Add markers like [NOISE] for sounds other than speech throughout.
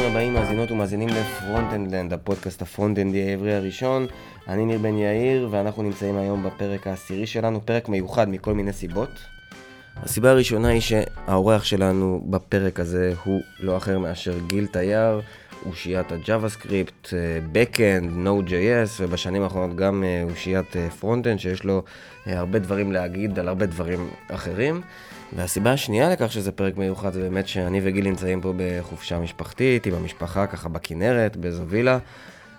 ברוכים הבאים מאזינות ומאזינים לפרונטנדלנד, הפודקאסט הפרונטנדי העברי הראשון. אני ניר בן יאיר, ואנחנו נמצאים היום בפרק העשירי שלנו, פרק מיוחד מכל מיני סיבות. הסיבה הראשונה היא שהאורח שלנו בפרק הזה הוא לא אחר מאשר גיל תייר, אושיית ה-JavaScript, Backend, Node.js, ובשנים האחרונות גם אה, אושיית Frontend, שיש לו אה, הרבה דברים להגיד על הרבה דברים אחרים. והסיבה השנייה לכך שזה פרק מיוחד זה באמת שאני וגיל נמצאים פה בחופשה משפחתית, עם המשפחה, ככה בכנרת, באיזו וילה,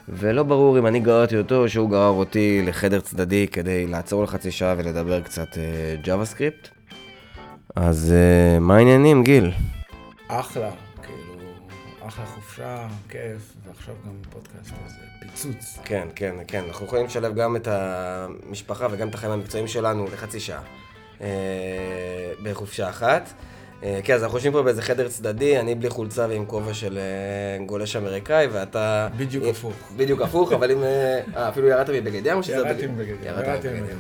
ולא ברור אם אני גררתי אותו או שהוא גרר אותי לחדר צדדי כדי לעצור לחצי שעה ולדבר קצת uh, JavaScript. אז מה העניינים, גיל? אחלה, אחלה חופשה, כיף, ועכשיו גם פודקאסט הזה, פיצוץ. כן, כן, כן, אנחנו יכולים לשלב גם את המשפחה וגם את החיים המקצועיים שלנו לחצי שעה. אה, בחופשה אחת. אה, כן, אז אנחנו יושבים פה באיזה חדר צדדי, אני בלי חולצה ועם כובע של אה, גולש אמריקאי, ואתה... בדיוק הפוך. בדיוק הפוך, אבל אם... אה, אפילו ירדת מבגד ים. ירדתי מבגד ים. ירדת מבגד ים.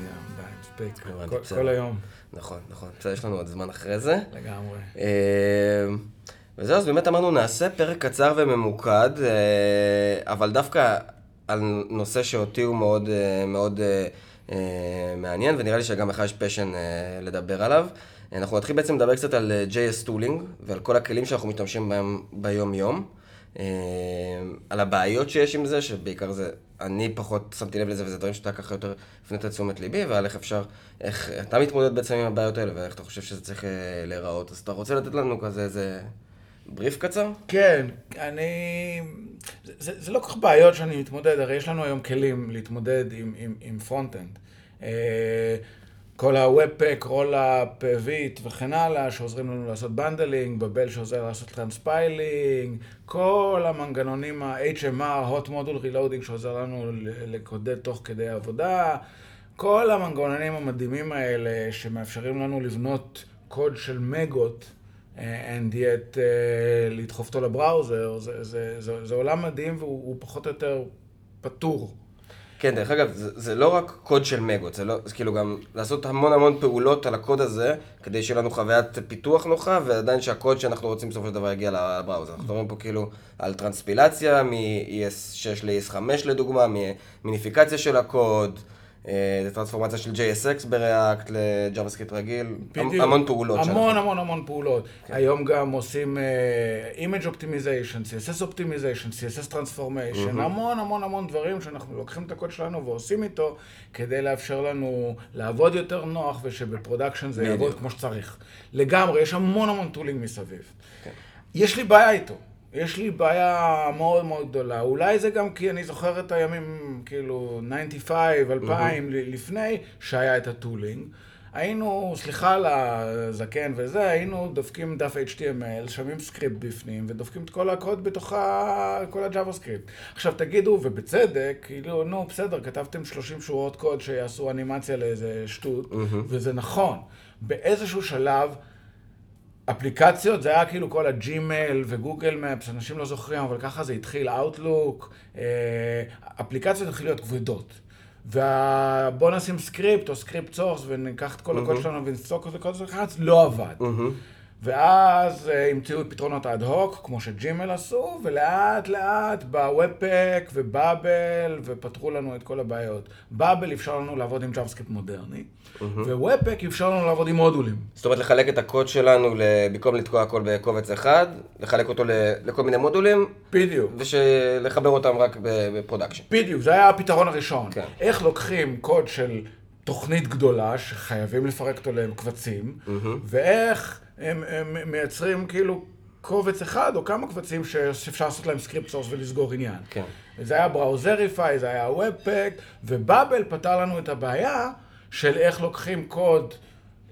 מספיק. כל היום. נכון, נכון. בסדר, יש לנו עוד זמן אחרי זה. לגמרי. וזהו, אז באמת אמרנו, נעשה פרק קצר וממוקד, אבל דווקא על נושא שאותי הוא מאוד מאוד... אה, מעניין, ונראה לי שגם לך יש passion אה, לדבר עליו. אנחנו נתחיל בעצם לדבר קצת על אה, JS tooling, ועל כל הכלים שאנחנו משתמשים בהם ביום-יום. על הבעיות שיש עם זה, שבעיקר זה, אני פחות שמתי לב לזה, וזה דברים שאתה ככה יותר הפנית את תשומת ליבי, ועל איך אפשר, איך אתה מתמודד בעצם עם הבעיות האלה, ואיך אתה חושב שזה צריך להיראות. אז אתה רוצה לתת לנו כזה איזה בריף קצר? כן, אני... זה, זה, זה לא כל כך בעיות שאני מתמודד, הרי יש לנו היום כלים להתמודד עם, עם, עם front-end. אה, כל ה-Webpack, Rollup, Vite וכן הלאה, שעוזרים לנו לעשות bundling, Babel שעוזר לעשות transpiling, כל המנגנונים ה-HMR, Hot Module Reloading, שעוזר לנו לקודד תוך כדי עבודה, כל המנגנונים המדהימים האלה שמאפשרים לנו לבנות קוד של מגות, and yet uh, לדחוף אותו לבראוזר, זה, זה, זה, זה עולם מדהים והוא פחות או יותר פתור. כן, דרך אגב, זה, זה לא רק קוד של מגות, זה לא, זה כאילו גם לעשות המון המון פעולות על הקוד הזה, כדי שיהיה לנו חוויית פיתוח נוחה, ועדיין שהקוד שאנחנו רוצים בסופו של דבר יגיע לבראוזר. אנחנו מדברים פה כאילו על טרנספילציה מ-ES6 ל-ES5 לדוגמה, מיניפיקציה של הקוד. אה, זה טרנספורמציה של JSX בריאקט לג'אווה רגיל, בדיוק. המון פעולות. המון המון המון פעולות. כן. היום גם עושים uh, Image Optimization, CSS Optimization, CSS Transformation, mm-hmm. המון המון המון דברים שאנחנו לוקחים את הקוד שלנו ועושים איתו כדי לאפשר לנו לעבוד יותר נוח ושב production זה יעבוד כמו שצריך. לגמרי, יש המון המון tooling מסביב. כן. יש לי בעיה איתו. יש לי בעיה מאוד מאוד גדולה. אולי זה גם כי אני זוכר את הימים, כאילו, 95, 2000, mm-hmm. לפני שהיה את ה tooling. היינו, סליחה על הזקן וזה, היינו דופקים דף HTML, שמים script בפנים, ודופקים את כל הקוד בתוך ה... כל ה-JavaScript. עכשיו תגידו, ובצדק, כאילו, נו, בסדר, כתבתם 30 שורות קוד שיעשו אנימציה לאיזה שטות, mm-hmm. וזה נכון. באיזשהו שלב... אפליקציות, זה היה כאילו כל ה Gmail ו Google Maps, אנשים לא זוכרים, אבל ככה זה התחיל, Outlook, אה, אפליקציות התחילו להיות כבדות. ובוא נשים script או script source וניקח את כל הקוד שלנו ונסתוק את זה, לא עבד. ואז uh, המציאו את פתרונות האד הוק, כמו ש Gmail עשו, ולאט לאט בא Webpack ו Babel, ופתרו לנו את כל הבעיות. באבל אפשר לנו לעבוד עם JavaScript מודרני, mm-hmm. ו Webpack אפשר לנו לעבוד עם מודולים. זאת אומרת, לחלק את הקוד שלנו, במקום לתקוע הכל בקובץ אחד, לחלק אותו לכל מיני מודולים. בדיוק. ולחבר אותם רק ב production. בדיוק, זה היה הפתרון הראשון. כן. איך לוקחים קוד של תוכנית גדולה, שחייבים לפרק אותו לקבצים, mm-hmm. ואיך... הם, הם מייצרים כאילו קובץ אחד או כמה קבצים שאפשר לעשות להם script source ולסגור עניין. כן. זה היה Browserify, זה היה Webpack, ו Babel פתר לנו את הבעיה של איך לוקחים קוד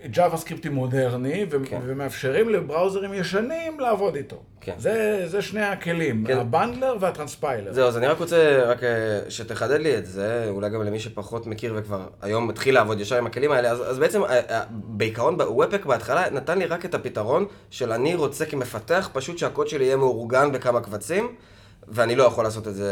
ג'אווה סקריפטי מודרני, כן. ומאפשרים לבראוזרים ישנים לעבוד איתו. כן. זה, זה שני הכלים, כן. ה bundler וה transpiler. זהו, אז אני רק רוצה רק אה, שתחדד לי את זה, אולי גם למי שפחות מכיר וכבר היום מתחיל לעבוד ישר עם הכלים האלה, אז, אז בעצם אה, אה, בעיקרון וובפק בהתחלה נתן לי רק את הפתרון של אני רוצה כמפתח פשוט שהקוד שלי יהיה מאורגן בכמה קבצים. ואני לא יכול לעשות את זה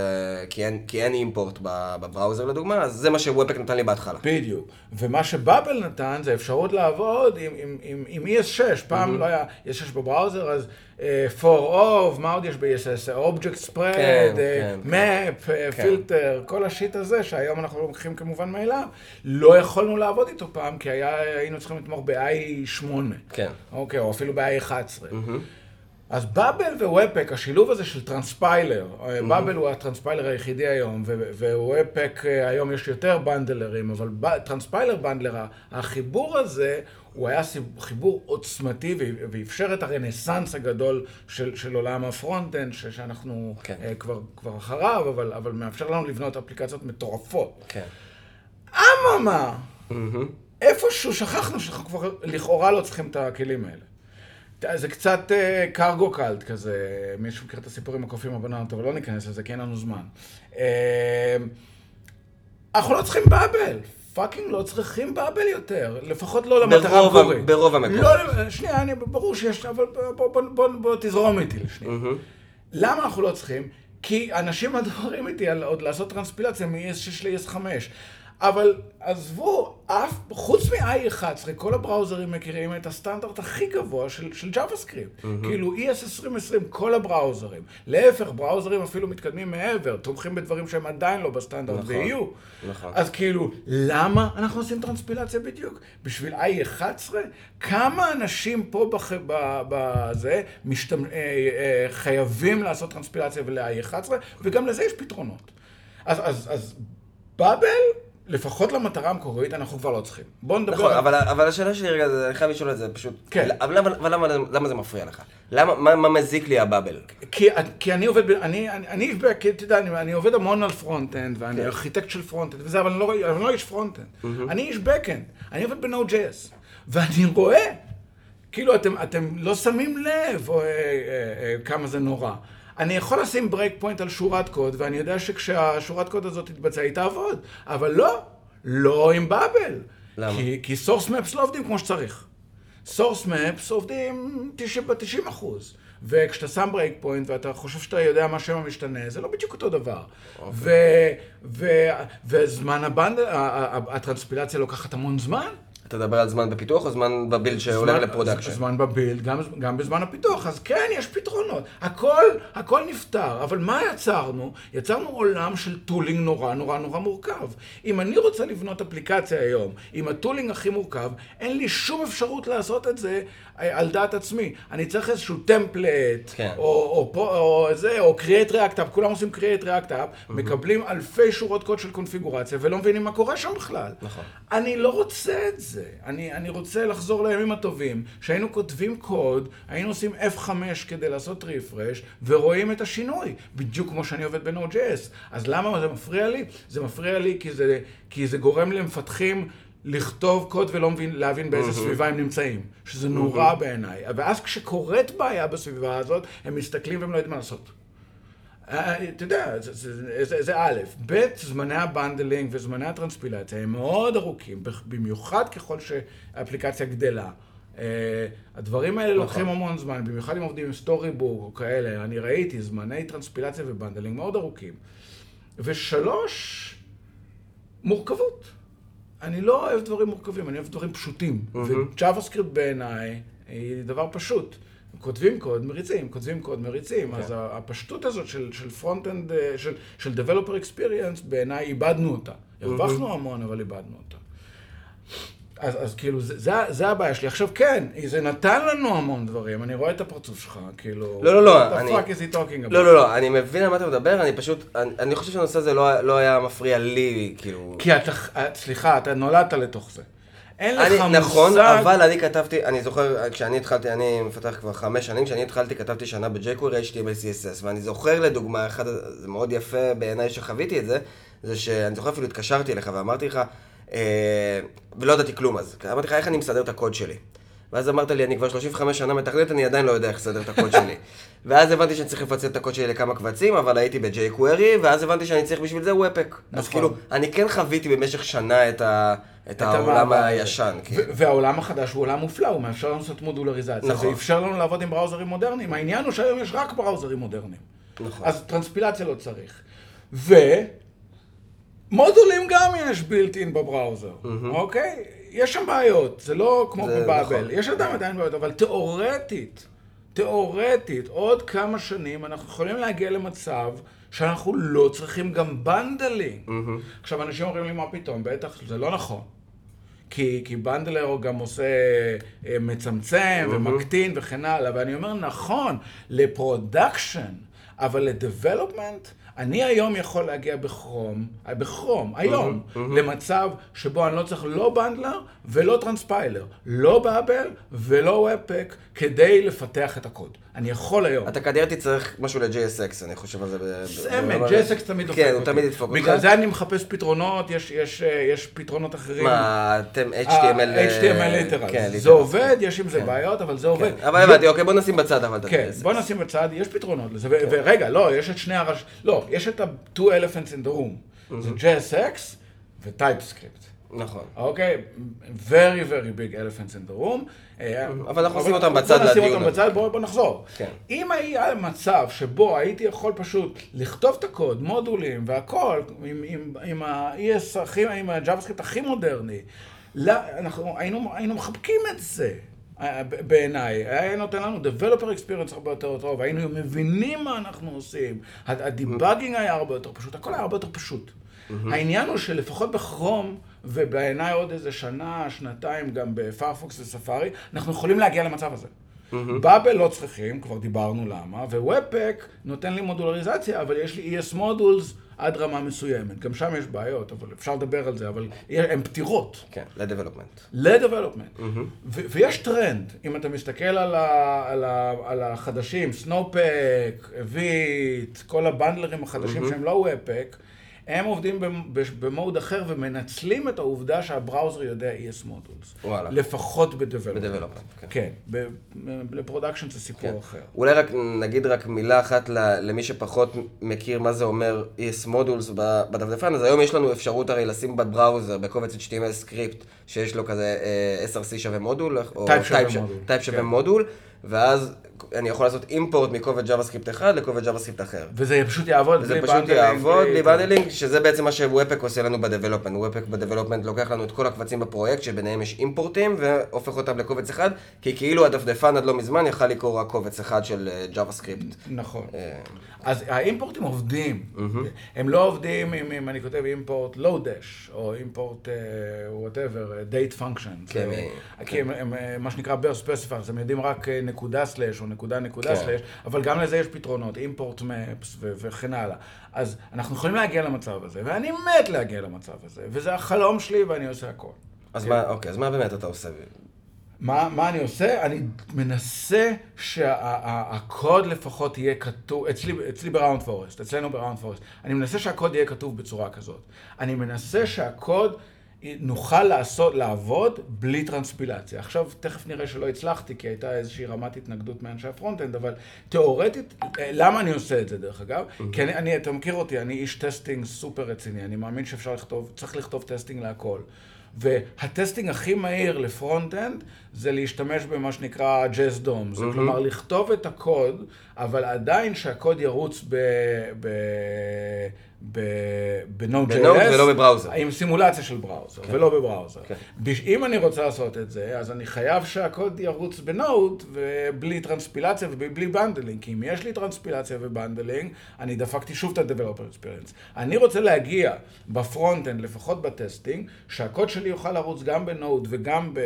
כי אין, כי אין אימפורט בבראוזר לדוגמה, אז זה מה שוופק נתן לי בהתחלה. בדיוק. ומה שבאבל נתן זה אפשרות לעבוד עם, עם, עם, עם ES6. פעם mm-hmm. לא היה ES6 בבראוזר, אז uh, for of, מה עוד יש ב-ES6? Object Spread, כן, uh, כן, Map, כן. פילטר, כל ה shit הזה שהיום אנחנו לוקחים כמובן מאליו, לא יכולנו לעבוד איתו פעם, כי היה, היינו צריכים לתמוך ב-IE8. כן. אוקיי, או אפילו ב-IE11. Mm-hmm. אז Babel ו Webpack, השילוב הזה של transpiler, mm-hmm. Babel הוא ה transpiler היחידי היום, ו Webpack אה, היום יש יותר בנדלרים, אבל transpiler bundler, החיבור הזה, הוא היה חיבור עוצמתי ואפשר את הרנסאנס הגדול של, של עולם ה front-end, שאנחנו כן. uh, כבר, כבר אחריו, אבל, אבל מאפשר לנו לבנות אפליקציות מטורפות. כן. אממה, mm-hmm. איפשהו שכחנו שאנחנו כבר לכאורה לא צריכים את הכלים האלה. זה קצת cargo uh, cult כזה, מישהו מכיר את הסיפור עם הקופים הבננות, אבל לא ניכנס לזה כי אין לנו זמן. Uh, אנחנו לא צריכים Babel, fucking לא צריכים באבל יותר, לפחות לא למטרה עבורי. ברוב המקומות. לא, שנייה, אני, ברור שיש, אבל בוא, בוא, בוא, בוא תזרום איתי לשנייה. Mm-hmm. למה אנחנו לא צריכים? כי אנשים מדברים איתי על עוד לעשות טרנספילציה מ-ES6 ל-ES5. אבל עזבו, אף, חוץ מ- IE11, כל הבראוזרים מכירים את הסטנדרט הכי גבוה של, של JavaScript. Mm-hmm. כאילו ES 2020, כל הבראוזרים. להפך, בראוזרים אפילו מתקדמים מעבר, תומכים בדברים שהם עדיין לא בסטנדרט, נכון, ויהיו. נכון. אז כאילו, למה אנחנו עושים טרנספילציה בדיוק? בשביל i11? כמה אנשים פה בח... בזה משתמ... אה, אה, חייבים לעשות טרנספילציה ול-i11, וגם לזה יש פתרונות. אז, אז, אז באבל לפחות למטרה המקורית אנחנו כבר לא צריכים. בוא נדבר... נכון, אבל, אבל השאלה שלי רגע, אני חייב לשאול את זה פשוט. כן. אבל למה, אבל למה, למה זה מפריע לך? למה, מה, מה מזיק לי הבאבל? כי, כי אני עובד, אני, אני, אני, כי יודע, אני, אני עובד המון על front-end, ואני כן. ארכיטקט של front-end וזה, אבל אני לא, אני לא איש front-end. Mm-hmm. אני איש back-end. אני עובד ב-Node.js. ואני רואה, כאילו, אתם, אתם לא שמים לב או, אה, אה, אה, כמה זה נורא. אני יכול לשים breakpoint על שורת קוד, ואני יודע שכשהשורת קוד הזאת תתבצע, היא תעבוד. אבל לא, לא עם באבל. למה? כי, כי source maps לא עובדים כמו שצריך. source maps עובדים ב-90 אחוז. וכשאתה שם breakpoint ואתה חושב שאתה יודע מה שם המשתנה, זה לא בדיוק אותו דבר. Okay. אוקיי. וזמן ה bund, הטרנספילציה לוקחת המון זמן. אתה מדבר על זמן בפיתוח או זמן ב build שעולה ל production? זמן ב build, גם, גם בזמן הפיתוח, אז כן, יש פתרונות. הכל, הכל נפתר, אבל מה יצרנו? יצרנו עולם של tooling נורא נורא נורא מורכב. אם אני רוצה לבנות אפליקציה היום עם הטולינג הכי מורכב, אין לי שום אפשרות לעשות את זה על דעת עצמי. אני צריך איזשהו טמפלט, כן. או, או, או, או זה, או react app, כולם עושים react app, mm-hmm. מקבלים אלפי שורות קוד של קונפיגורציה ולא מבינים מה קורה שם בכלל. נכון. אני לא רוצה את זה. אני, אני רוצה לחזור לימים הטובים, שהיינו כותבים קוד, היינו עושים F5 כדי לעשות רפרש, ורואים את השינוי, בדיוק כמו שאני עובד ב-Node.js. אז למה זה מפריע לי? זה מפריע לי כי זה, כי זה גורם למפתחים לכתוב קוד ולא מבין, להבין באיזה. סביבה הם נמצאים, שזה נורא. בעיניי. ואז כשקורית בעיה בסביבה הזאת, הם מסתכלים והם לא יודעים מה לעשות. אה, אתה יודע, זה, זה, זה, זה א', ב', זמני ה bundling וזמני הטרנספילציה הם מאוד ארוכים, במיוחד ככל שהאפליקציה גדלה. Uh, הדברים האלה נכון. לוקחים המון זמן, במיוחד אם עובדים עם Storybook או כאלה, אני ראיתי זמני טרנספילציה ו bundling מאוד ארוכים. ושלוש, מורכבות. אני לא אוהב דברים מורכבים, אני אוהב דברים פשוטים. Mm-hmm. ו-JavaScript בעיניי היא דבר פשוט. כותבים קוד, מריצים, כותבים קוד, מריצים. כן. אז הפשטות הזאת של, של front-end, של, של Developer Experience, בעיניי איבדנו אותה. הרווחנו המון, אבל איבדנו אותה. אז, אז כאילו, זה, זה, זה הבעיה שלי. עכשיו, כן, זה נתן לנו המון דברים, אני רואה את הפרצוף שלך, כאילו... לא, לא, לא, אני... What the fuck is he talking about? לא, לא, לא, אני מבין על מה אתה מדבר, אני פשוט, אני, אני חושב שהנושא הזה לא, לא היה מפריע לי, כאילו... כי אתה, סליחה, אתה נולדת לתוך זה. אין לך אני, מושג... נכון, אבל אני כתבתי, אני זוכר, כשאני התחלתי, אני מפתח כבר חמש שנים, כשאני התחלתי כתבתי שנה ב-jQuery HTML CSS, ואני זוכר לדוגמה, אחד, זה מאוד יפה בעיניי שחוויתי את זה, זה שאני זוכר אפילו התקשרתי אליך ואמרתי לך, ולא ידעתי כלום אז, אמרתי לך איך אני מסדר את הקוד שלי. ואז אמרת לי, אני כבר 35 שנה מתכנת, אני עדיין לא יודע איך לסדר את הקוד שלי. [LAUGHS] ואז הבנתי שאני צריך לפצל את הקוד שלי לכמה קבצים, אבל הייתי ב-jQuery, ואז הבנתי שאני צריך בשביל זה וופק. נכון. אז כאילו, אני כן חוויתי במשך שנה את, ה, את, את העולם הישן. כאילו. והעולם החדש הוא עולם מופלא, הוא מאפשר לנו לעשות מודולריזציה. נכון. ואפשר לנו לעבוד עם בראוזרים מודרניים. העניין הוא שהיום יש רק בראוזרים מודרניים. נכון. אז טרנספילציה לא צריך. ומודולים גם יש in בבראוזר, אוקיי? יש שם בעיות, זה לא כמו בבאבל, נכון. יש עדיין עדיין בעיות, אבל תיאורטית, תיאורטית, עוד כמה שנים אנחנו יכולים להגיע למצב שאנחנו לא צריכים גם bundling. עכשיו, אנשים אומרים לי, מה פתאום? בטח, זה לא נכון. כי, כי bundler גם עושה, אה, מצמצם ומקטין וכן הלאה, ואני אומר, נכון, ל production, אבל ל development, אני היום יכול להגיע ב Chrome, אה, ב Chrome, היום, למצב שבו אני לא צריך לא bundler ולא transpiler, לא באבל ולא Webpack, כדי לפתח את הקוד. אני יכול היום. אתה כנראה תצטרך משהו ל-JSX, אני חושב על זה. אמת, ב- JSX תמיד דופק כן, אותי. הוא תמיד ידפוק אותך. בגלל זה אני מחפש פתרונות, יש, אה, פתרונות אחרים. מה, אתם HTML... HTML literal. כן, זה. עובד, יש עם זה בעיות, אבל זה עובד. אבל הבנתי, אוקיי, בוא נשים בצד אבל את כן, ה-JSX. בוא נשים בצד, יש פתרונות לזה. ורגע, לא, יש את שני הרש... לא, יש את ה-two elephants in the room. זה JSX ו-TypeScript. נכון. אוקיי? very very big elephants in the room. אה, אבל אנחנו נשים אותם בצד בוא נשים לדיון אותם. בצד, בוא בוא נחזור. כן. אם היה מצב שבו הייתי יכול פשוט לכתוב את הקוד, מודולים והכל, עם- ה-ES עם ה-JavaScript הכי מודרני, היינו מחבקים את זה. אה, בעיניי, היה נותן לנו developer experience הרבה יותר טוב, היינו מבינים מה אנחנו עושים, ה debugging היה הרבה יותר פשוט, הכל היה הרבה יותר פשוט. העניין הוא שלפחות ב Chrome, ובעיניי עוד איזה שנה, שנתיים, גם ב Firefox וספארי, אנחנו יכולים להגיע למצב הזה. באבל לא צריכים, כבר דיברנו למה, ו Webpack נותן לי מודולריזציה, אבל יש לי ES modules עד רמה מסוימת. גם שם יש בעיות, אבל אפשר לדבר על זה, אבל הן פתירות. כן, ל-development. ל-development. ו- ויש טרנד, אם אתה מסתכל על, ה- על, ה- על החדשים, Snowpack, Vite, כל הבנדלרים החדשים שהם לא Webpack, הם עובדים ב mode אחר ומנצלים את העובדה שה browser יודע ES modules. וואלה. לפחות ב-development. ב-development, כן. כן, ל production זה סיפור כן. אחר. אולי רק נגיד רק מילה אחת למי שפחות מכיר מה זה אומר ES modules ב- בדפדפן, אז היום יש לנו אפשרות הרי לשים ב browser, בקובץ HTML script, שיש לו כזה אה, SRC שווה מודול, או type שווה כן. מודול, ואז אני יכול לעשות import מקובץ JavaScript אחד לקובץ JavaScript אחר. וזה פשוט יעבוד וזה בלי פשוט bundling, יעבוד בלי bundling, שזה בעצם מה ש Webpack עושה לנו ב development. Webpack ב development לוקח לנו את כל הקבצים בפרויקט, שביניהם יש אימפורטים, והופך אותם לקובץ אחד, כי כאילו הדפדפן עד לא מזמן יכל לקרוא רק קובץ אחד של אה, JavaScript. נכון. אה, אז האימפורטים עובדים. הם לא עובדים אם, אני כותב import lodash, או import whatever, date function. כן, כי הם, אה, מה שנקרא bare specifiers, הם יודעים רק אה, נקודה slash או נקודה נקודה כן. סלאש, אבל גם לזה יש פתרונות, import maps וכן הלאה. אז אנחנו יכולים להגיע למצב הזה, ואני מת להגיע למצב הזה, וזה החלום שלי ואני עושה הכל. אז מה, אוקיי, אז מה באמת אתה עושה? מה, מה אני עושה? אני מנסה שהקוד לפחות יהיה כתוב, אצלי, אצלי ב Roundforest, אצלנו ב Roundforest, אני מנסה שהקוד יהיה כתוב בצורה כזאת. אני מנסה שהקוד נוכל לעשות, לעבוד בלי טרנספילציה. עכשיו, תכף נראה שלא הצלחתי, כי הייתה איזושהי רמת התנגדות מאנשי ה front-end, אבל תיאורטית, למה אני עושה את זה דרך אגב? כי אני, אני, אתה מכיר אותי, אני איש testing סופר רציני, אני מאמין שאפשר לכתוב, צריך לכתוב testing להכל. וה testing הכי מהיר ל front-end זה להשתמש במה שנקרא jsdom. זה כלומר לכתוב את הקוד, אבל עדיין שהקוד ירוץ ב... ב... ב... ב Node ב Node ולא ב browser. עם סימולציה של browser, ולא ב browser. כן. אם אני רוצה לעשות את זה, אז אני חייב שהקוד ירוץ ב Node ובלי טרנספילציה ובלי bundling. כי אם יש לי טרנספילציה ו bundling, אני דפקתי שוב את ה-Developer Experience. אני רוצה להגיע ב front-end, לפחות ב testing, שהקוד שלי יוכל לרוץ גם ב Node וגם, ב...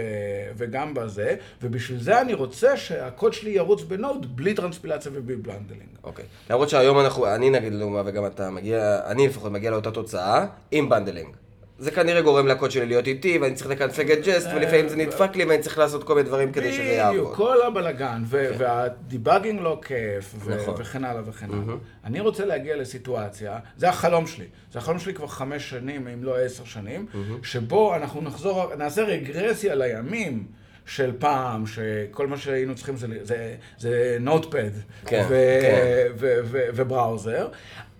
וגם בזה, ובשביל זה אני רוצה שהקוד שלי ירוץ ב Node בלי טרנספילציה ובלי bundling. אוקיי. למרות שהיום אנחנו, אני נגיד לדוגמה, וגם אתה מגיע, אני לפחות מגיע לאותה תוצאה, עם bundling. זה כנראה גורם לקוד שלי להיות איטי, ואני צריך לקנפג את Jest, ולפעמים זה נדפק לי, ואני צריך לעשות כל מיני דברים כדי שזה יעבוד. בדיוק, כל הבלגן, ו- וה debugging לא כיף, נכון. וכן הלאה וכן הלאה. אני רוצה להגיע לסיטואציה, זה החלום שלי, זה החלום שלי כבר חמש שנים, אם לא עשר שנים, שבו אנחנו נחזור, נעשה רגרסיה לימים. של פעם, שכל מה שהיינו צריכים זה, זה, זה נוטפד כן, ו- כן. ו- ו- ובראוזר,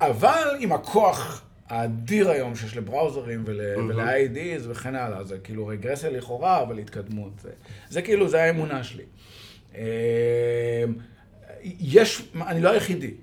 אבל עם הכוח האדיר היום שיש לבראוזרים ול- ול-IDs וכן הלאה, זה כאילו רגרסיה לכאורה, אבל התקדמות. זה, זה כאילו, זה האמונה שלי. אה, יש, אני לא היחידי.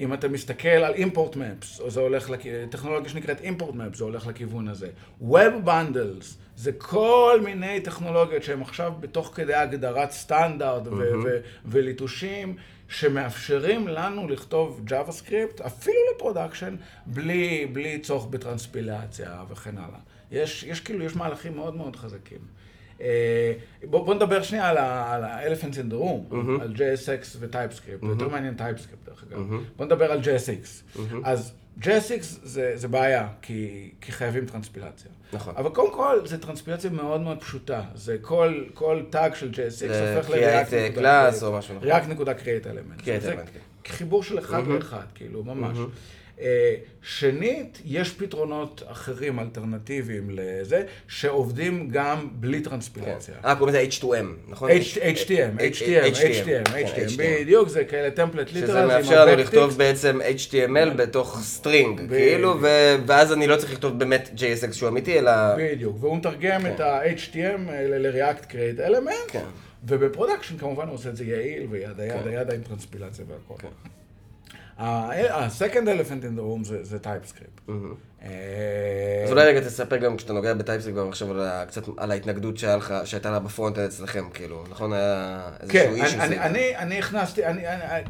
אם אתה מסתכל על import maps, זה הולך, לכ... טכנולוגיה שנקראת import maps, זה הולך לכיוון הזה. Web bundles, זה כל מיני טכנולוגיות שהן עכשיו בתוך כדי הגדרת סטנדרט ו- וליטושים, שמאפשרים לנו לכתוב JavaScript, אפילו ל production, בלי, בלי צורך בטרנספילציה וכן הלאה. יש, יש כאילו, יש מהלכים מאוד מאוד חזקים. אה, בוא, נדבר שנייה על ה-elephants in the room. על JSX mm-hmm. יותר מעניין TypeScript דרך אגב. Mm-hmm. בוא נדבר על JSX. אז JSX זה, זה בעיה, כי, כי חייבים טרנספילציה. נכון. אבל קודם כל, זה טרנספילציה מאוד מאוד פשוטה. זה כל, כל טאג של JSX הופך ל-React create class או משהו נכון. React נקודה element, כן. חיבור של אחד. לאחד, כאילו, ממש. אה, שנית, יש פתרונות אחרים, אלטרנטיביים לזה, שעובדים גם בלי טרנספילציה. אה, קוראים לזה H2M, נכון? H- HTM, HTM, HTM, כן, HTM, בדיוק, זה כאלה template literal. שזה מאפשר לנו לכתוב בעצם HTML בתוך string, כאילו, ואז אני לא צריך לכתוב באמת JSX שהוא אמיתי, אלא... בדיוק, והוא מתרגם את ה-HTM ל-React Create Element, כן. וב production כמובן הוא עושה את זה יעיל ו yada yada yada עם טרנספילציה והכל. ה-second elephant in the room זה- זה TypeScript. אה, אז אולי רגע תספר גם כשאתה נוגע ב-TypeScript גם עכשיו קצת על ההתנגדות שהייתה לה ב-front אצלכם, כאילו, נכון? היה כן, איזשהו איש אני- אני- אני- אני הכנסתי,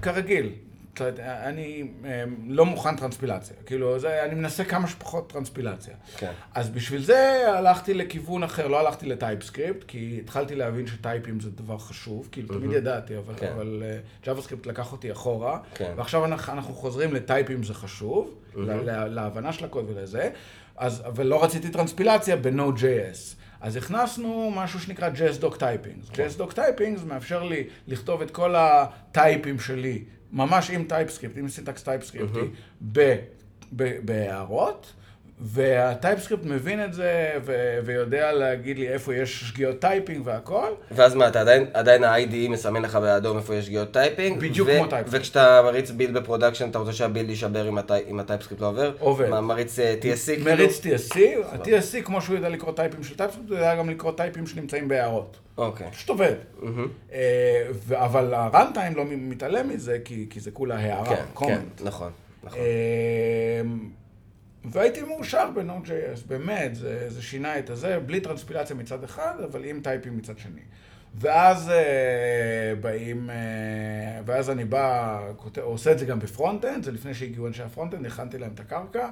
כרגיל, זאת אומרת, אני אה, לא מוכן טרנספילציה. כאילו, זה- אני מנסה כמה שפחות טרנספילציה. כן. אז בשביל זה הלכתי לכיוון אחר, לא הלכתי ל-TypeScript, כי התחלתי להבין ש-type ים זה דבר חשוב, כאילו, תמיד ידעתי, אבל- כן. אבל JavaScript לקח אותי אחורה, כן. ועכשיו אנחנו אנחנו חוזרים ל-type ים זה חשוב, ל- ל- להבנה של הקוד ולזה, אז, אבל לא רציתי טרנספילציה ב-Node.js. אז הכנסנו משהו שנקרא JSDoc Typings. JSDoc Typings מאפשר לי לכתוב את כל ה-type ים שלי, ממש עם TypeScript, עם סינטקס TypeScript י, ב- ב- בהערות, וה-TypeScript מבין את זה ו- ויודע להגיד לי איפה יש שגיאות typing והכל. ואז מה, אתה עדיין, עדיין ה-IDE מסמן לך באדום איפה יש שגיאות typing? בדיוק ו- כמו TypeScript. וכשאתה מריץ build ב-production, אתה רוצה שה-build יישבר אם, הטי, אם ה-TypeScript לא עובר? עובד. מה, מריץ אה, TSC? כאילו? מריץ TSC, ה-TSC כמו שהוא יודע לקרוא type ים של TypeScript, הוא יודע גם לקרוא type ים שנמצאים בהערות. אוקיי. פשוט עובד. אה, ו- אבל ה-runtime לא מתעלם מזה, כי כי זה כולה הערה, כן, כן, comment. נכון, נכון. אמ, והייתי מאושר ב-Node.js, באמת, זה, זה שינה את הזה, בלי טרנספילציה מצד אחד, אבל עם type ים מצד שני. ואז אה, באים, אה, ואז אני בא, כותב, עושה את זה גם ב-front-end, זה לפני שהגיעו אנשי ה-front-end, הכנתי להם את הקרקע,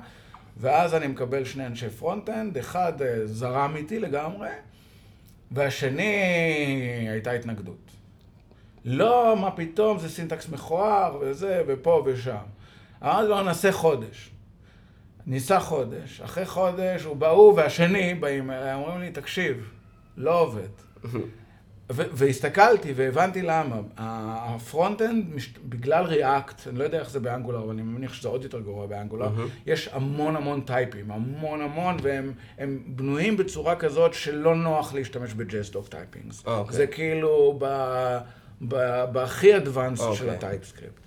ואז אני מקבל שני אנשי front-end, אחד אה, זרם איתי לגמרי, והשני הייתה התנגדות. לא, מה פתאום, זה סינטקס מכוער, וזה, ופה ושם. אמרתי לו, נעשה חודש. ניסה חודש. אחרי חודש, הוא בא, הוא והשני באים אליי, אומרים לי, תקשיב, לא עובד. [LAUGHS] והסתכלתי והבנתי למה. ה-front-end, בגלל React, אני לא יודע איך זה ב-Angular, אבל אני מניח שזה עוד יותר גרוע ב-Angular, יש המון המון type ים, המון המון, והם הם בנויים בצורה כזאת שלא נוח להשתמש ב-JSDoc Typings. אה, אוקיי. זה כאילו ב- ב- בהכי advanced של אוקיי. ה-TypeScript.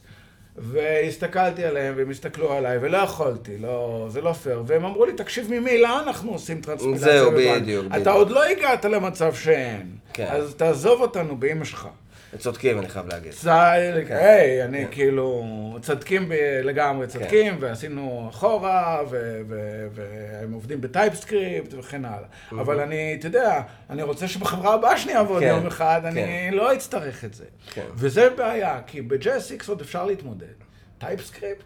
והסתכלתי עליהם, והם הסתכלו עליי, ולא יכולתי, לא, זה לא פייר. והם אמרו לי, תקשיב, ממילא אנחנו עושים טרנספילציה. זהו, בבנק. בדיוק, אתה בדיוק. עוד לא הגעת למצב שאין. כן. אז תעזוב אותנו באמא שלך. צודקים, אני חייב להגיד. צייל, היי, אני כן. כאילו, צודקים ב- לגמרי צודקים, ועשינו אחורה, והם עובדים ב-TypeScript וכן הלאה. אבל אני, אתה יודע, אני רוצה שבחברה הבאה שאני אעבוד כן, יום אחד, אני כן. לא אצטרך את זה. כן. וזה בעיה, כי ב-JSX עוד אפשר להתמודד. TypeScript,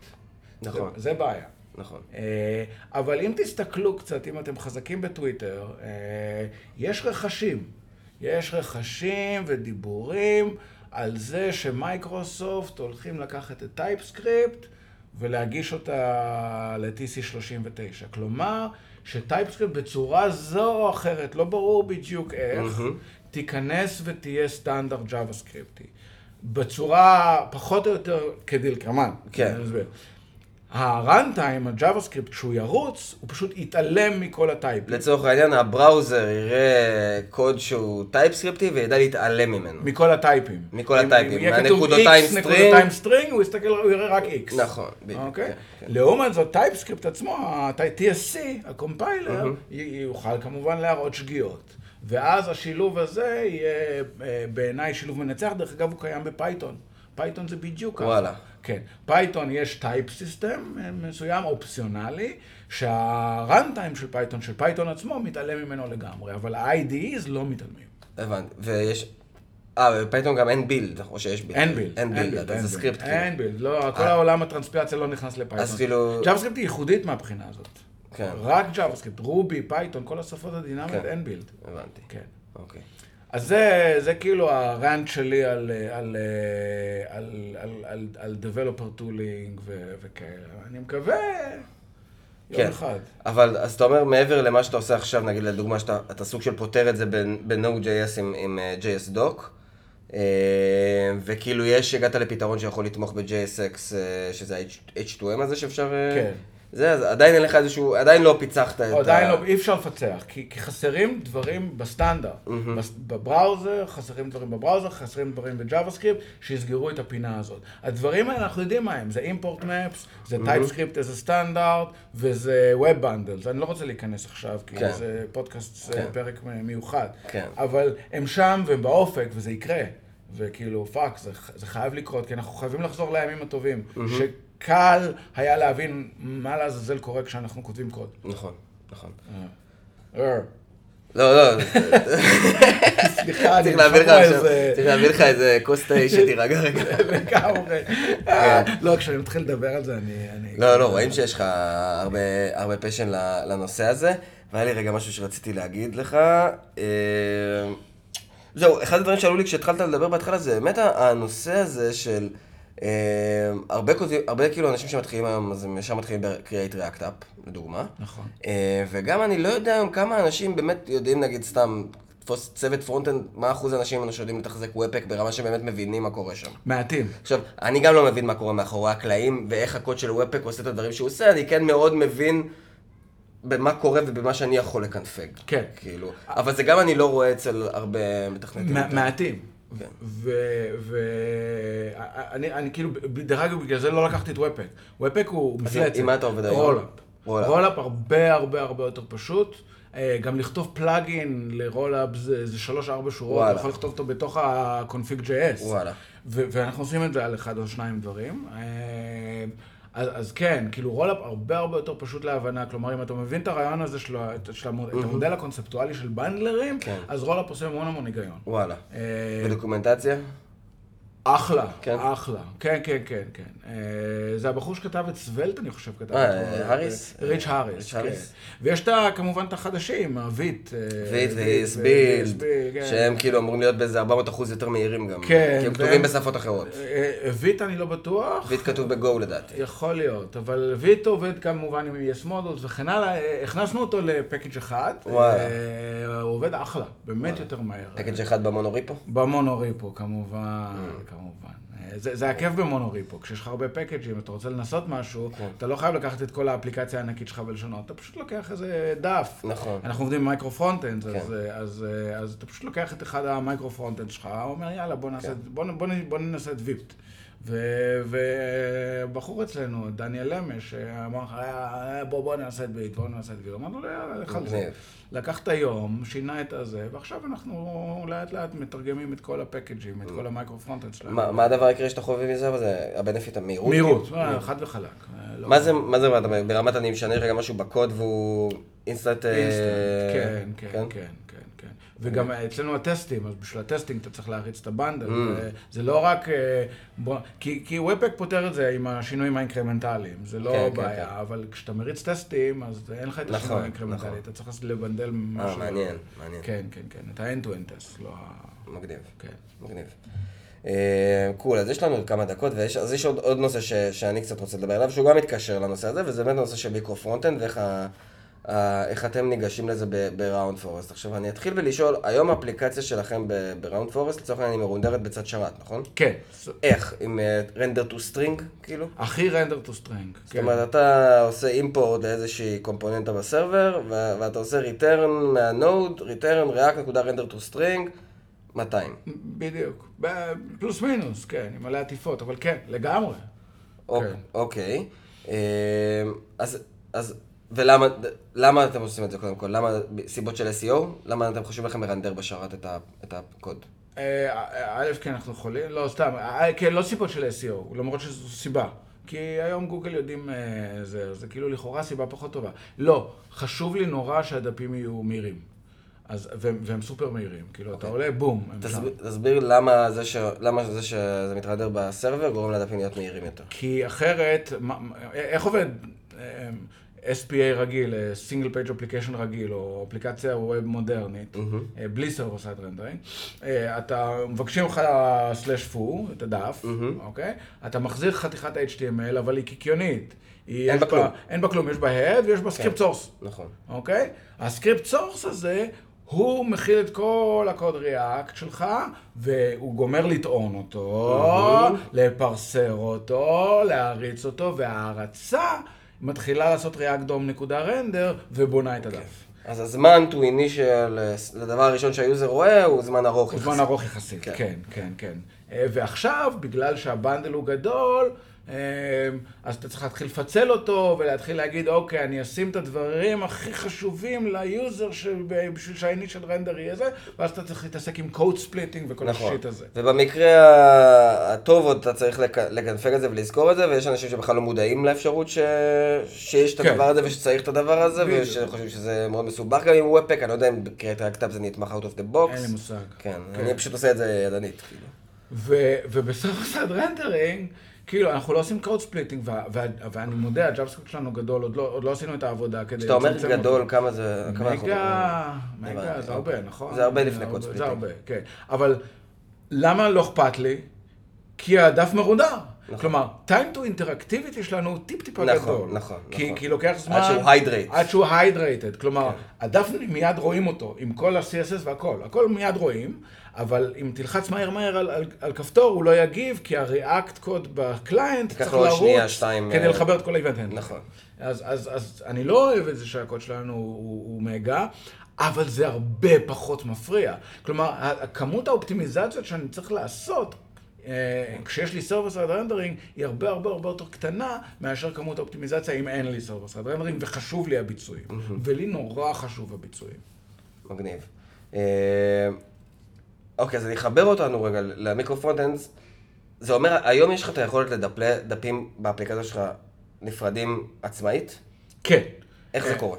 נכון. זה בעיה. נכון. אה, אבל אם תסתכלו קצת, אם אתם חזקים בטוויטר, אה, יש רחשים. יש רחשים ודיבורים על זה שמייקרוסופט הולכים לקחת את TypeScript ולהגיש אותה ל-TC39. כלומר, ש-TypeScript בצורה זו או אחרת, לא ברור בדיוק איך, תיכנס ותהיה סטנדרט JavaScript י. בצורה פחות או יותר כדלקמן. כן. ה-runtime, ה-JavaScript, כשהוא ירוץ, הוא פשוט יתעלם מכל ה-type ים. לצורך העניין, ה-browser יראה קוד שהוא TypeScript י וידע להתעלם ממנו. מכל הטייפים. מכל הטייפים. מהנקודותיים string. נקודותיים string, הוא יסתכל, הוא יראה רק X. נכון, בדיוק. אוקיי? כן, כן. לעומת זאת, TypeScript עצמו, ה-TSC, הקומפיילר, יוכל כמובן להראות שגיאות. ואז השילוב הזה יהיה אה, בעיניי שילוב מנצח. דרך אגב, הוא קיים ב-Python. Python זה בדיוק ככה. וואלה. כן. Python יש type system מסוים, אופציונלי, שה-runtime של Python, של Python עצמו, מתעלם ממנו לגמרי, אבל ה-IDEs לא מתעלמים. הבנתי. ויש... אה, ב-Python גם אין build, או שיש build. אין build. אין build, זה סקריפט כאילו. אין build, לא, כל העולם הטרנספילציה לא נכנס ל-Python. אז כאילו- JavaScript היא ייחודית מהבחינה הזאת. כן. רק JavaScript, Ruby, Python, כל השפות הדינמיות, כן. אין build. הבנתי. כן. אוקיי. אז זה, זה כאילו ה-rant שלי על, על, על, על, על, על developer tooling ו, וכאלה. אני מקווה יום כן. אחד. אבל אז אתה אומר, מעבר למה שאתה עושה עכשיו, נגיד לדוגמה שאתה אתה סוג של פותר את זה ב-Node.js עם, עם אה, JS Doc, אה, וכאילו יש, הגעת לפתרון שיכול לתמוך ב-JSX, אה, שזה ה-H2M הזה שאפשר... כן. זה, אז עדיין אין לך איזשהו, עדיין לא פיצחת את עדיין לא, אי אפשר לפצח, כי, כי חסרים דברים בסטנדרט. בס- ב-browser, חסרים דברים ב-browser, חסרים דברים ב-JavaScript, שיסגרו את הפינה הזאת. הדברים האלה, אנחנו יודעים מה הם, זה import maps, זה TypeScript as a standard, וזה Web Bundles. אני לא רוצה להיכנס עכשיו, כי כן. זה פודקאסט, זה כן. פרק מיוחד. כן. אבל הם שם והם באופק, וזה יקרה. וכאילו, פאק, זה, זה חייב לקרות, כי אנחנו חייבים לחזור לימים הטובים. שקל היה להבין מה לעזאזל קורה כשאנחנו כותבים קוד. נכון, נכון. אה. לא, לא, סליחה, אני צריך להביא לך איזה... כוס תה [LAUGHS] שתירגע רגע. לגמרי. אה, לא, כשאני מתחיל לדבר על זה, אני... לא, לא, רואים שיש לך הרבה, פשן לנושא הזה, והיה לי רגע משהו שרציתי להגיד לך. אה, זהו, אחד הדברים שעלו לי כשהתחלת לדבר בהתחלה זה באמת הנושא הזה של אה, הרבה, כותבים- הרבה כאילו אנשים שמתחילים היום, אז הם ישר מתחילים ב-Create React App, לדוגמה. נכון. אה, וגם אני לא יודע היום כמה אנשים באמת יודעים, נגיד סתם, תפוס צוות front-end, מה אחוז האנשים ממנו שיודעים לתחזק Webpack ברמה שבאמת מבינים מה קורה שם. מעטים. עכשיו, אני גם לא מבין מה קורה מאחורי הקלעים, ואיך הקוד של Webpack עושה את הדברים שהוא עושה, אני כן מאוד מבין במה קורה ובמה שאני יכול לקנפג. כן. כאילו, אבל זה גם אני לא רואה אצל הרבה מתכנתים. מע- מעטים. כן. ואני אני כאילו, דרך אגב, בגלל זה לא לקחתי את Webpack. Webpack הוא מפלצת. עם מה אתה עובד היום? Rollup. Rollup. הרבה הרבה הרבה יותר פשוט. אה, גם לכתוב plugin ל-Rollup זה זה שלוש-ארבע שורות, וואלה. אתה יכול לכתוב אותו בתוך ה-config.js. וואלה. ו- ואנחנו עושים את זה על אחד או שניים דברים. אז, אז כן, כאילו Rollup הרבה הרבה יותר פשוט להבנה, כלומר אם אתה מבין את הרעיון הזה של, את, של ה-mod, את המודל הקונספטואלי של bundler ים, כן. אז Rollup עושה המון המון היגיון. וואלה. אה, ודוקומנטציה? אחלה, כן? אחלה. כן, כן, כן, כן. אה, זה הבחור שכתב את סוולט, אני חושב, כתב אה, את אה. האריס? ריץ' אה, האריס, כן. ויש כמובן את החדשים, הוויט. אה, ויט ו- ויסבילד, ו- כן. שהם כאילו אמורים להיות באיזה 400 אחוז יותר מהירים גם. כן, כי הם כתובים בשפות אחרות. אה, ויט אני לא בטוח. ויט כתוב בגו לדעתי. יכול להיות, אבל ויט עובד כמובן עם יס מודוס וכן הלאה, אה, הכנסנו אותו לפקאג' אחד, וואלה. הוא עובד אחלה, באמת יותר מהר. package אחד ב monorepo? ב monorepo כמובן, Mm. כמובן. אה, זה, זה הכיף ב monorepo, כשיש לך הרבה package ים, אתה רוצה לנסות משהו, כן. אתה לא חייב לקחת את כל האפליקציה הענקית שלך ולשנות, אתה פשוט לוקח איזה דף. נכון. אנחנו עובדים עם micro frontend, אז, כן. אה, אז, אה, אז אתה פשוט לוקח את אחד ה micro frontend שלך, אומר יאללה בוא נעשה, כן. בוא, בוא, נ- בוא ננסה את Vite. ובחור אצלנו, דניאל למש, אמר לך, "אה, בוא, בוא נעשה את Vite, בוא נעשה את Vite. אמרנו לו, יאללה, לך על זה. לקח את היום, שינה את הזה, ועכשיו אנחנו לאט לאט מתרגמים את כל ה package ים, את כל ה micro frontend שלנו. מה הדבר העיקרי שאתה חווה מזה? זה ה benefit המהירות? מהירות, כאילו? אה, חד וחלק. אה, לא- מה זה, מה זה, ברמת אני משנה רגע משהו בקוד והוא אינסטנט... אה, אינסטנט, כן, כן, כן, כן. וגם אצלנו הטסטים, אז בשביל ה testing אתה צריך להריץ את ה bundle. Mm. זה לא רק... אה, כי כי webpack פותר את זה עם השינויים האינקרמנטליים, זה לא כן, כן, בעיה, כן. אבל כשאתה מריץ טסטים, אז אין לך את נכון, השינוי האינקרמנטלי, נכון. אתה צריך לבנדל משהו. אה, מעניין, מעניין. כן, כן, כן, את ה- end-to-end test, לא ה... מגניב. כן. מגניב. אה, cool, אז יש לנו עוד כמה דקות, אז יש עוד, עוד נושא ש, שאני קצת רוצה לדבר עליו, שהוא גם מתקשר לנושא הזה, וזה באמת נושא של micro frontend, ואיך ה, איך אתם ניגשים לזה ב Roundforest. עכשיו, אני אתחיל בלשאול, היום האפליקציה שלכם ב Roundforest, לצורך העניין היא מרונדרת בצד שרת, נכון? כן. איך? עם render to string, כאילו? הכי render to string. זאת אומרת, אתה עושה import לאיזושהי קומפוננטה ב server, ואתה עושה return מהנוד, return react.render to string, 200. בדיוק. פלוס מינוס, כן, עם מלא עטיפות, אבל כן, לגמרי. אוק- כן. אוקיי. אה, אז, ולמה למה אתם עושים את זה קודם כל? למה, סיבות של SEO? למה אתם חושבים לכם לרנדר בשרת את, הקוד? אה, א', כי אנחנו יכולים, לא, סתם, אה, כן, לא סיבות של SEO, למרות שזו סיבה. כי היום גוגל יודעים, אה, זה, זה כאילו לכאורה סיבה פחות טובה. לא, חשוב לי נורא שהדפים יהיו מהירים. אז, והם, והם סופר מהירים, כאילו, okay. אתה אוקיי. עולה, בום, תסביר. תסביר למה זה, ש, למה זה שזה מתרנדר ב server גורם לדפים להיות מהירים יותר. כי אחרת, מה, איך עובד SPA רגיל, single page application רגיל, או אפליקציה web מודרנית, mm-hmm. בלי server side rendering, אתה, מבקשים לך slash foo, את הדף, mm-hmm. אוקיי? אתה מחזיר חתיכת HTML, אבל היא קיקיונית. אין בה כלום. אין בה כלום, יש בה head ויש בה script source. נכון. אוקיי? ה script source הזה, הוא מכיל את כל הקוד React שלך, והוא גומר לטעון אותו, mm-hmm. לפרסר אותו, להריץ אותו, וההרצה מתחילה לעשות ReactDOM נקודה render, ובונה את הדף. Okay. אז הזמן to initial לדבר הראשון שה user רואה הוא זמן ארוך יחסית. הוא זמן ארוך יחסית, כן, כן, כן. כן. ועכשיו, בגלל שה bundle הוא גדול, אז אתה צריך להתחיל לפצל אותו ולהתחיל להגיד, אוקיי, אני אשים את הדברים הכי חשובים ל user בשביל שה initial render יהיה זה, ואז אתה צריך להתעסק עם code splitting וכל נכון. ה shit הזה. ובמקרה הטוב עוד אתה צריך לקנפג את זה ולזכור את זה, ויש אנשים שבכלל לא מודעים לאפשרות ש... שיש את כן. הדבר הזה ושצריך את הדבר הזה, ושחושבים שזה מאוד מסובך גם עם webpack, אני לא יודע אם ב Create React זה נתמך out of the box. אין לי מושג. כן, כן. אני פשוט עושה את זה ידנית, כאילו. וב server side rendering, כאילו, אנחנו לא עושים code splitting, ואני מודה, ה JavaScript שלנו גדול, עוד לא, עוד לא עשינו את העבודה כדי... כשאתה אומר גדול. כמה זה... מגה, מגה, זה הרבה, נכון? זה הרבה לפני code splitting. זה הרבה, כן. אבל למה לא אכפת לי? כי הדף מרונדר. נכון. כלומר, time to interactivity שלנו הוא טיפ-טיפה נכון, גדול. נכון, נכון. כי, כי לוקח זמן... עד שהוא hydrate. עד שהוא hydrated. כלומר, כן. הדף מיד רואים אותו, עם כל ה-CSS והכל. הכל מיד רואים, אבל אם תלחץ מהר מהר על, על, על כפתור, הוא לא יגיב, כי ה-react code ב client צריך לרוץ שנייה, שתיים, כדי uh... לחבר את כל ה event. נכון. אז, אז, אז אני לא אוהב את זה שהקוד שלנו הוא, הוא מגה. אבל זה הרבה פחות מפריע. כלומר, כמות האופטימיזציות שאני צריך לעשות אה, כשיש לי server side rendering, היא הרבה הרבה הרבה יותר קטנה מאשר כמות האופטימיזציה אם אין לי server side rendering, וחשוב לי הביצועים. ולי נורא חשוב הביצועים. מגניב. אה, אוקיי, אז אני אחבר אותנו רגע ל micro frontends. זה אומר, היום יש לך את היכולת ל deploy דפים באפליקציה שלך נפרדים עצמאית? כן. איך זה קורה?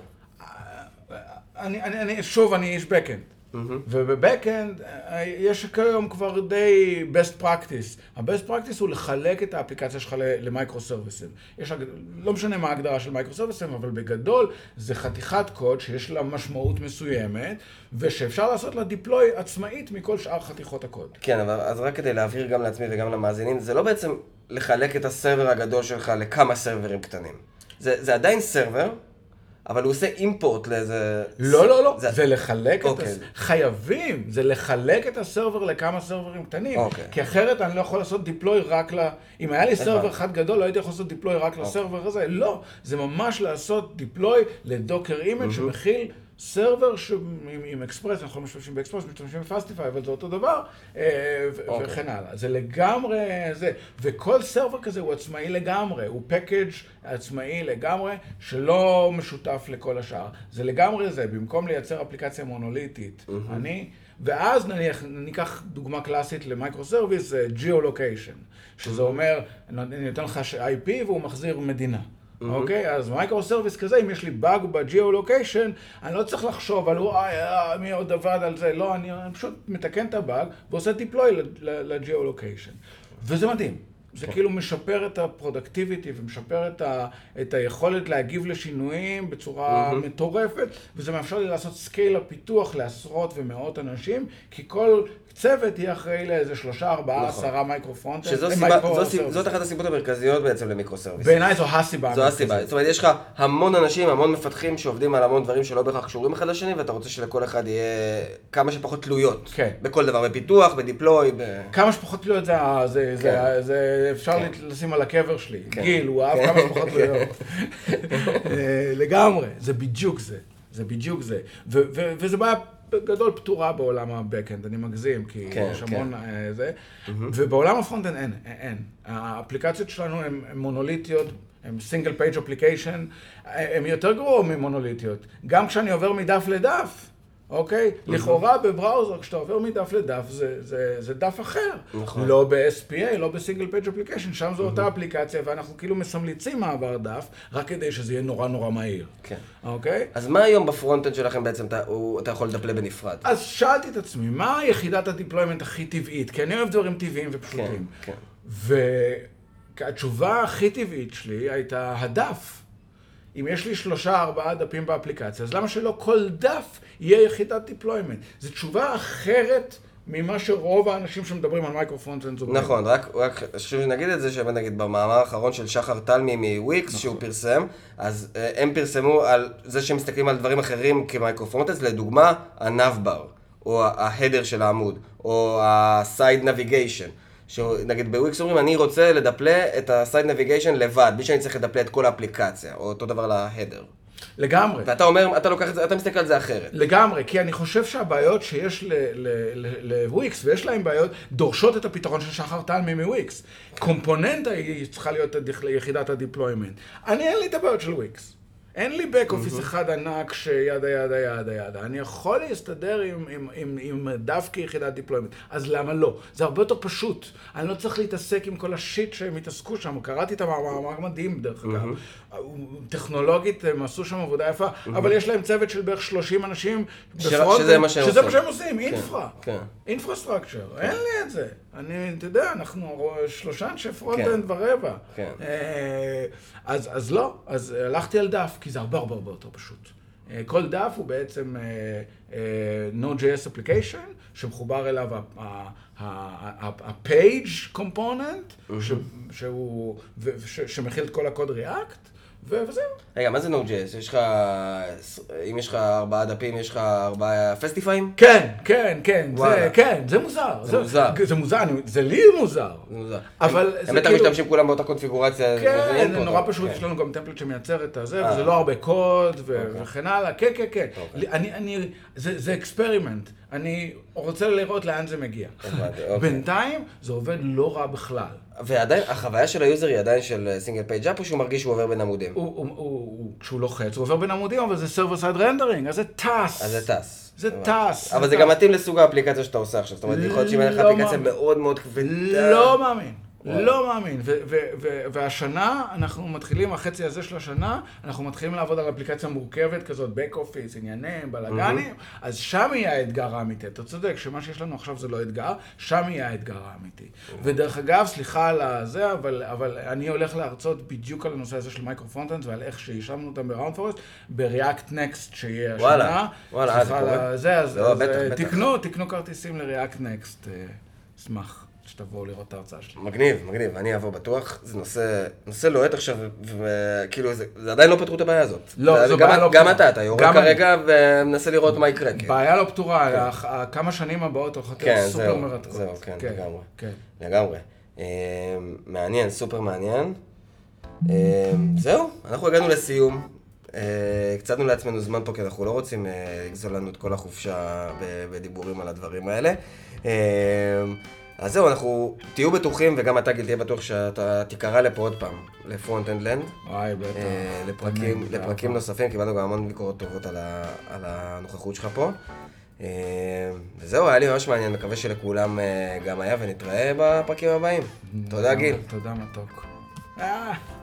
אני, אני, אני, שוב, אני איש backend. Mm-hmm. וב backend אה, יש כיום כבר די best practice. ה-best practice הוא לחלק את האפליקציה שלך ל micro service ים. יש, לא משנה מה ההגדרה של מיקרו סרוויסים, אבל בגדול זה חתיכת קוד שיש לה משמעות מסוימת, ושאפשר לעשות לה דיפלוי עצמאית מכל שאר חתיכות הקוד. כן, אבל אז רק כדי להבהיר גם לעצמי וגם למאזינים, זה לא בעצם לחלק את הסרבר הגדול שלך לכמה סרברים קטנים. זה, זה עדיין סרבר, אבל הוא עושה אימפורט לאיזה... לא, לא, לא, זה, זה לחלק אוקיי. את הס... חייבים, זה לחלק את הסרבר לכמה סרברים קטנים. אוקיי. כי אחרת אני לא יכול לעשות דיפלוי רק ל... אם היה לי server אחד גדול, לא הייתי יכול לעשות deploy רק אוקיי. ל server הזה. לא, זה ממש לעשות deploy ל Docker image שמכיל... server עם אקספרס, אנחנו לא משתמשים באקספרס, משתמשים ב Fastify, אבל זה אותו דבר, אה, אוקיי. וכן הלאה. זה לגמרי זה. וכל server כזה הוא עצמאי לגמרי, הוא package עצמאי לגמרי, שלא משותף לכל השאר. זה לגמרי זה, במקום לייצר אפליקציה מונוליטית, אני... ואז נניח, ניקח דוגמה קלאסית ל micro service, geolocation, שזה אומר, אני נותן לך IP והוא מחזיר מדינה. אוקיי? Mm-hmm. Okay, אז micro service כזה, אם יש לי באג ב geolocation, אני לא צריך לחשוב על וואי, אה, מי עוד עבד על זה, לא, אני, פשוט מתקן את הבאג ועושה deploy ל geolocation. וזה מדהים. זה. כאילו משפר את ה productivity ומשפר את, ה, את היכולת להגיב לשינויים בצורה mm-hmm. מטורפת, וזה מאפשר לי לעשות scale הפיתוח לעשרות ומאות אנשים, כי כל צוות יהיה אחראי לאיזה שלושה, ארבעה, נכון. עשרה micro front. זאת אחת הסיבות המרכזיות בעצם ל micro service. בעיניי זו הסיבה. זו הסיבה. זאת אומרת, יש לך המון אנשים, המון מפתחים שעובדים על המון דברים שלא בהכרח קשורים אחד לשני, ואתה רוצה שלכל אחד יהיה כמה שפחות תלויות. כן. בכל דבר, בפיתוח, ב deploy. כמה שפחות תלויות זה, זה, כן. אפשר כן. לשים על הקבר שלי. כן. גיל, הוא אהב כמה שפחות [LAUGHS] תלויות. אה, לגמרי, זה בדיוק זה. זה בדיוק זה. וזה בעיה... בגדול פתורה בעולם ה-Backend, אני מגזים, כי כן, יש המון כן. זה, mm-hmm. ובעולם ה-front-end אין, אין. האפליקציות שלנו הן מונוליטיות, הן single page application, הן יותר גרועות ממונוליטיות. גם כשאני עובר מדף לדף, אוקיי? לכאורה ב-browser, כשאתה עובר מדף לדף, זה, זה, זה דף אחר. נכון. לא ב-SPA, לא ב-single page application, שם זו אותה אפליקציה, ואנחנו כאילו מסמלצים מעבר דף, רק כדי שזה יהיה נורא נורא מהיר. כן. אוקיי? אז מה היום ב-front-end שלכם בעצם אתה, הוא, אתה יכול לדפלה בנפרד? אז שאלתי את עצמי, מה יחידת ה-deployment הכי טבעית? כי אני אוהב דברים טבעיים ופשוטים. כן, והתשובה הכי טבעית שלי הייתה הדף. אם יש לי שלושה, ארבעה דפים באפליקציה, אז למה שלא כל דף יהיה יחידת deployment? זו תשובה אחרת ממה שרוב האנשים שמדברים על microfront אומרים. נכון, רק, רק חשוב שנגיד את זה, שנגיד במאמר האחרון של שחר תלמי מוויקס, נכון. שהוא פרסם, אז אה, הם פרסמו על זה שהם מסתכלים על דברים אחרים כ-microfronts, לדוגמה, ה-navbar, או ה-header של העמוד, או ה-side navigation. שנגיד בוויקס אומרים, אני רוצה לדפלה את ה-side navigation לבד, בלי שאני צריך לדפלה את כל האפליקציה, או אותו דבר ל-header. לגמרי. ואתה אומר, אתה לוקח את זה, אתה מסתכל על זה אחרת. לגמרי, כי אני חושב שהבעיות שיש לוויקס, ויש להם בעיות, דורשות את הפתרון של שחר תלמי מוויקס. קומפוננטה היא צריכה להיות יחידת ה-deployment. אני אין לי את הבעיות של וויקס. אין לי back office אחד ענק ש yada yada yada yada. אני יכול להסתדר עם, עם, עם, עם דף כיחידת deployment. אז למה לא? זה הרבה יותר פשוט. אני לא צריך להתעסק עם כל ה-shit שהם התעסקו שם. קראתי את המאמר, מאמר מדהים דרך אגב. טכנולוגית הם עשו שם עבודה יפה, אבל יש להם צוות של בערך 30 אנשים שזה מה שהם שזה עושים. מה שהם עושים, infra. כן. infrastructure, אין לי את זה. אני, אתה יודע, אנחנו שלושה אנשי front-end כן. ורבע. כן. אה, אז, אז לא, אז הלכתי על דף, כי זה הרבה הרבה הרבה יותר פשוט. אה, כל דף הוא בעצם אה, Node.js application, שמחובר אליו ה-page component, שהוא, ש- שמכיל את כל הקוד React, וזהו. רגע, מה זה Node.js? יש לך, אם יש לך ארבעה דפים, יש לך ארבעה Fastify-ים? כן, כן, כן, זה. כן, זה מוזר. זה מוזר. זה מוזר, אני- זה לי מוזר. זה מוזר. אבל הם זה בטח כאילו- משתמשים כולם באותה קונפיגורציה. כן, זה נורא. פשוט, כן. יש לנו גם template שמייצר את הזה. וזה לא הרבה קוד ו- אוקיי. וכן הלאה, כן, כן, כן. אוקיי. לי- אני, אני, זה זה experiment, אני רוצה לראות לאן זה מגיע. אוקיי. בינתיים זה עובד לא רע בכלל. ועדיין, החוויה של ה-user היא עדיין של single page app, או שהוא מרגיש שהוא עובר בין עמודים? הוא, הוא, הוא, הוא, כשהוא לוחץ, הוא עובר בין עמודים, אבל זה server side rendering, אז זה טס. אז זה טס. זה. טס. אבל זה. גם מתאים לסוג האפליקציה שאתה עושה עכשיו. זאת אומרת, יכול להיות שאם היה לך לא אפליקציה. מאוד מאוד כבדה... לא מאמין. לא מאמין. והשנה, אנחנו מתחילים, החצי הזה של השנה, אנחנו מתחילים לעבוד על אפליקציה מורכבת כזאת, back office, עניינים, בלאגנים, אז שם יהיה האתגר האמיתי. אתה צודק, שמה שיש לנו עכשיו זה לא אתגר, שם יהיה האתגר האמיתי. ודרך אגב, סליחה על הזה, אבל, אבל אני הולך להרצות בדיוק על הנושא הזה של microfrontends ועל איך שהשמנו אותם ב-Round Forest, ב-React Next שיהיה השנה. וואלה, וואלה, אה, זה סליחה קורה? על זה, אז, לא, אז בטח, אה, בטח. תקנו, תקנו כרטיסים Next. אה, אשמח שתבואו לראות את ההרצאה שלי. מגניב, מגניב, אני אעבור בטוח. זה נושא, נושא לוהט עכשיו, וכאילו, זה, זה עדיין לא פתרו את הבעיה הזאת. לא, זו גם, בעיה לא גם פתורה. אתה, אתה יורד גם. כרגע ומנסה לראות מה יקרה. כן. בעיה לא פתורה, הח- הכמה שנים הבאות הולכות כן, להיות סופר זהו, מרתקות. זהו, כן, לגמרי. כן. לגמרי. אה, מעניין, סופר מעניין. אה, זהו, אנחנו הגענו לסיום. אה, הקצבנו לעצמנו זמן פה, כי אנחנו לא רוצים לגזול לנו את כל החופשה בדיבורים על הדברים האלה. אה, אז זהו, אנחנו, תהיו בטוחים, וגם אתה גיל תהיה בטוח שאתה תיקרא לפה עוד פעם, ל-Front End Land. וואי, בטח. אה, לפרקים, תמיד, לפרקים באהבה. נוספים, קיבלנו גם המון ביקורות טובות על, ה, על הנוכחות שלך פה. אה, וזהו, היה לי ממש מעניין, מקווה שלכולם אה, גם היה, ונתראה בפרקים הבאים. תודה גיל. תודה מתוק. אה.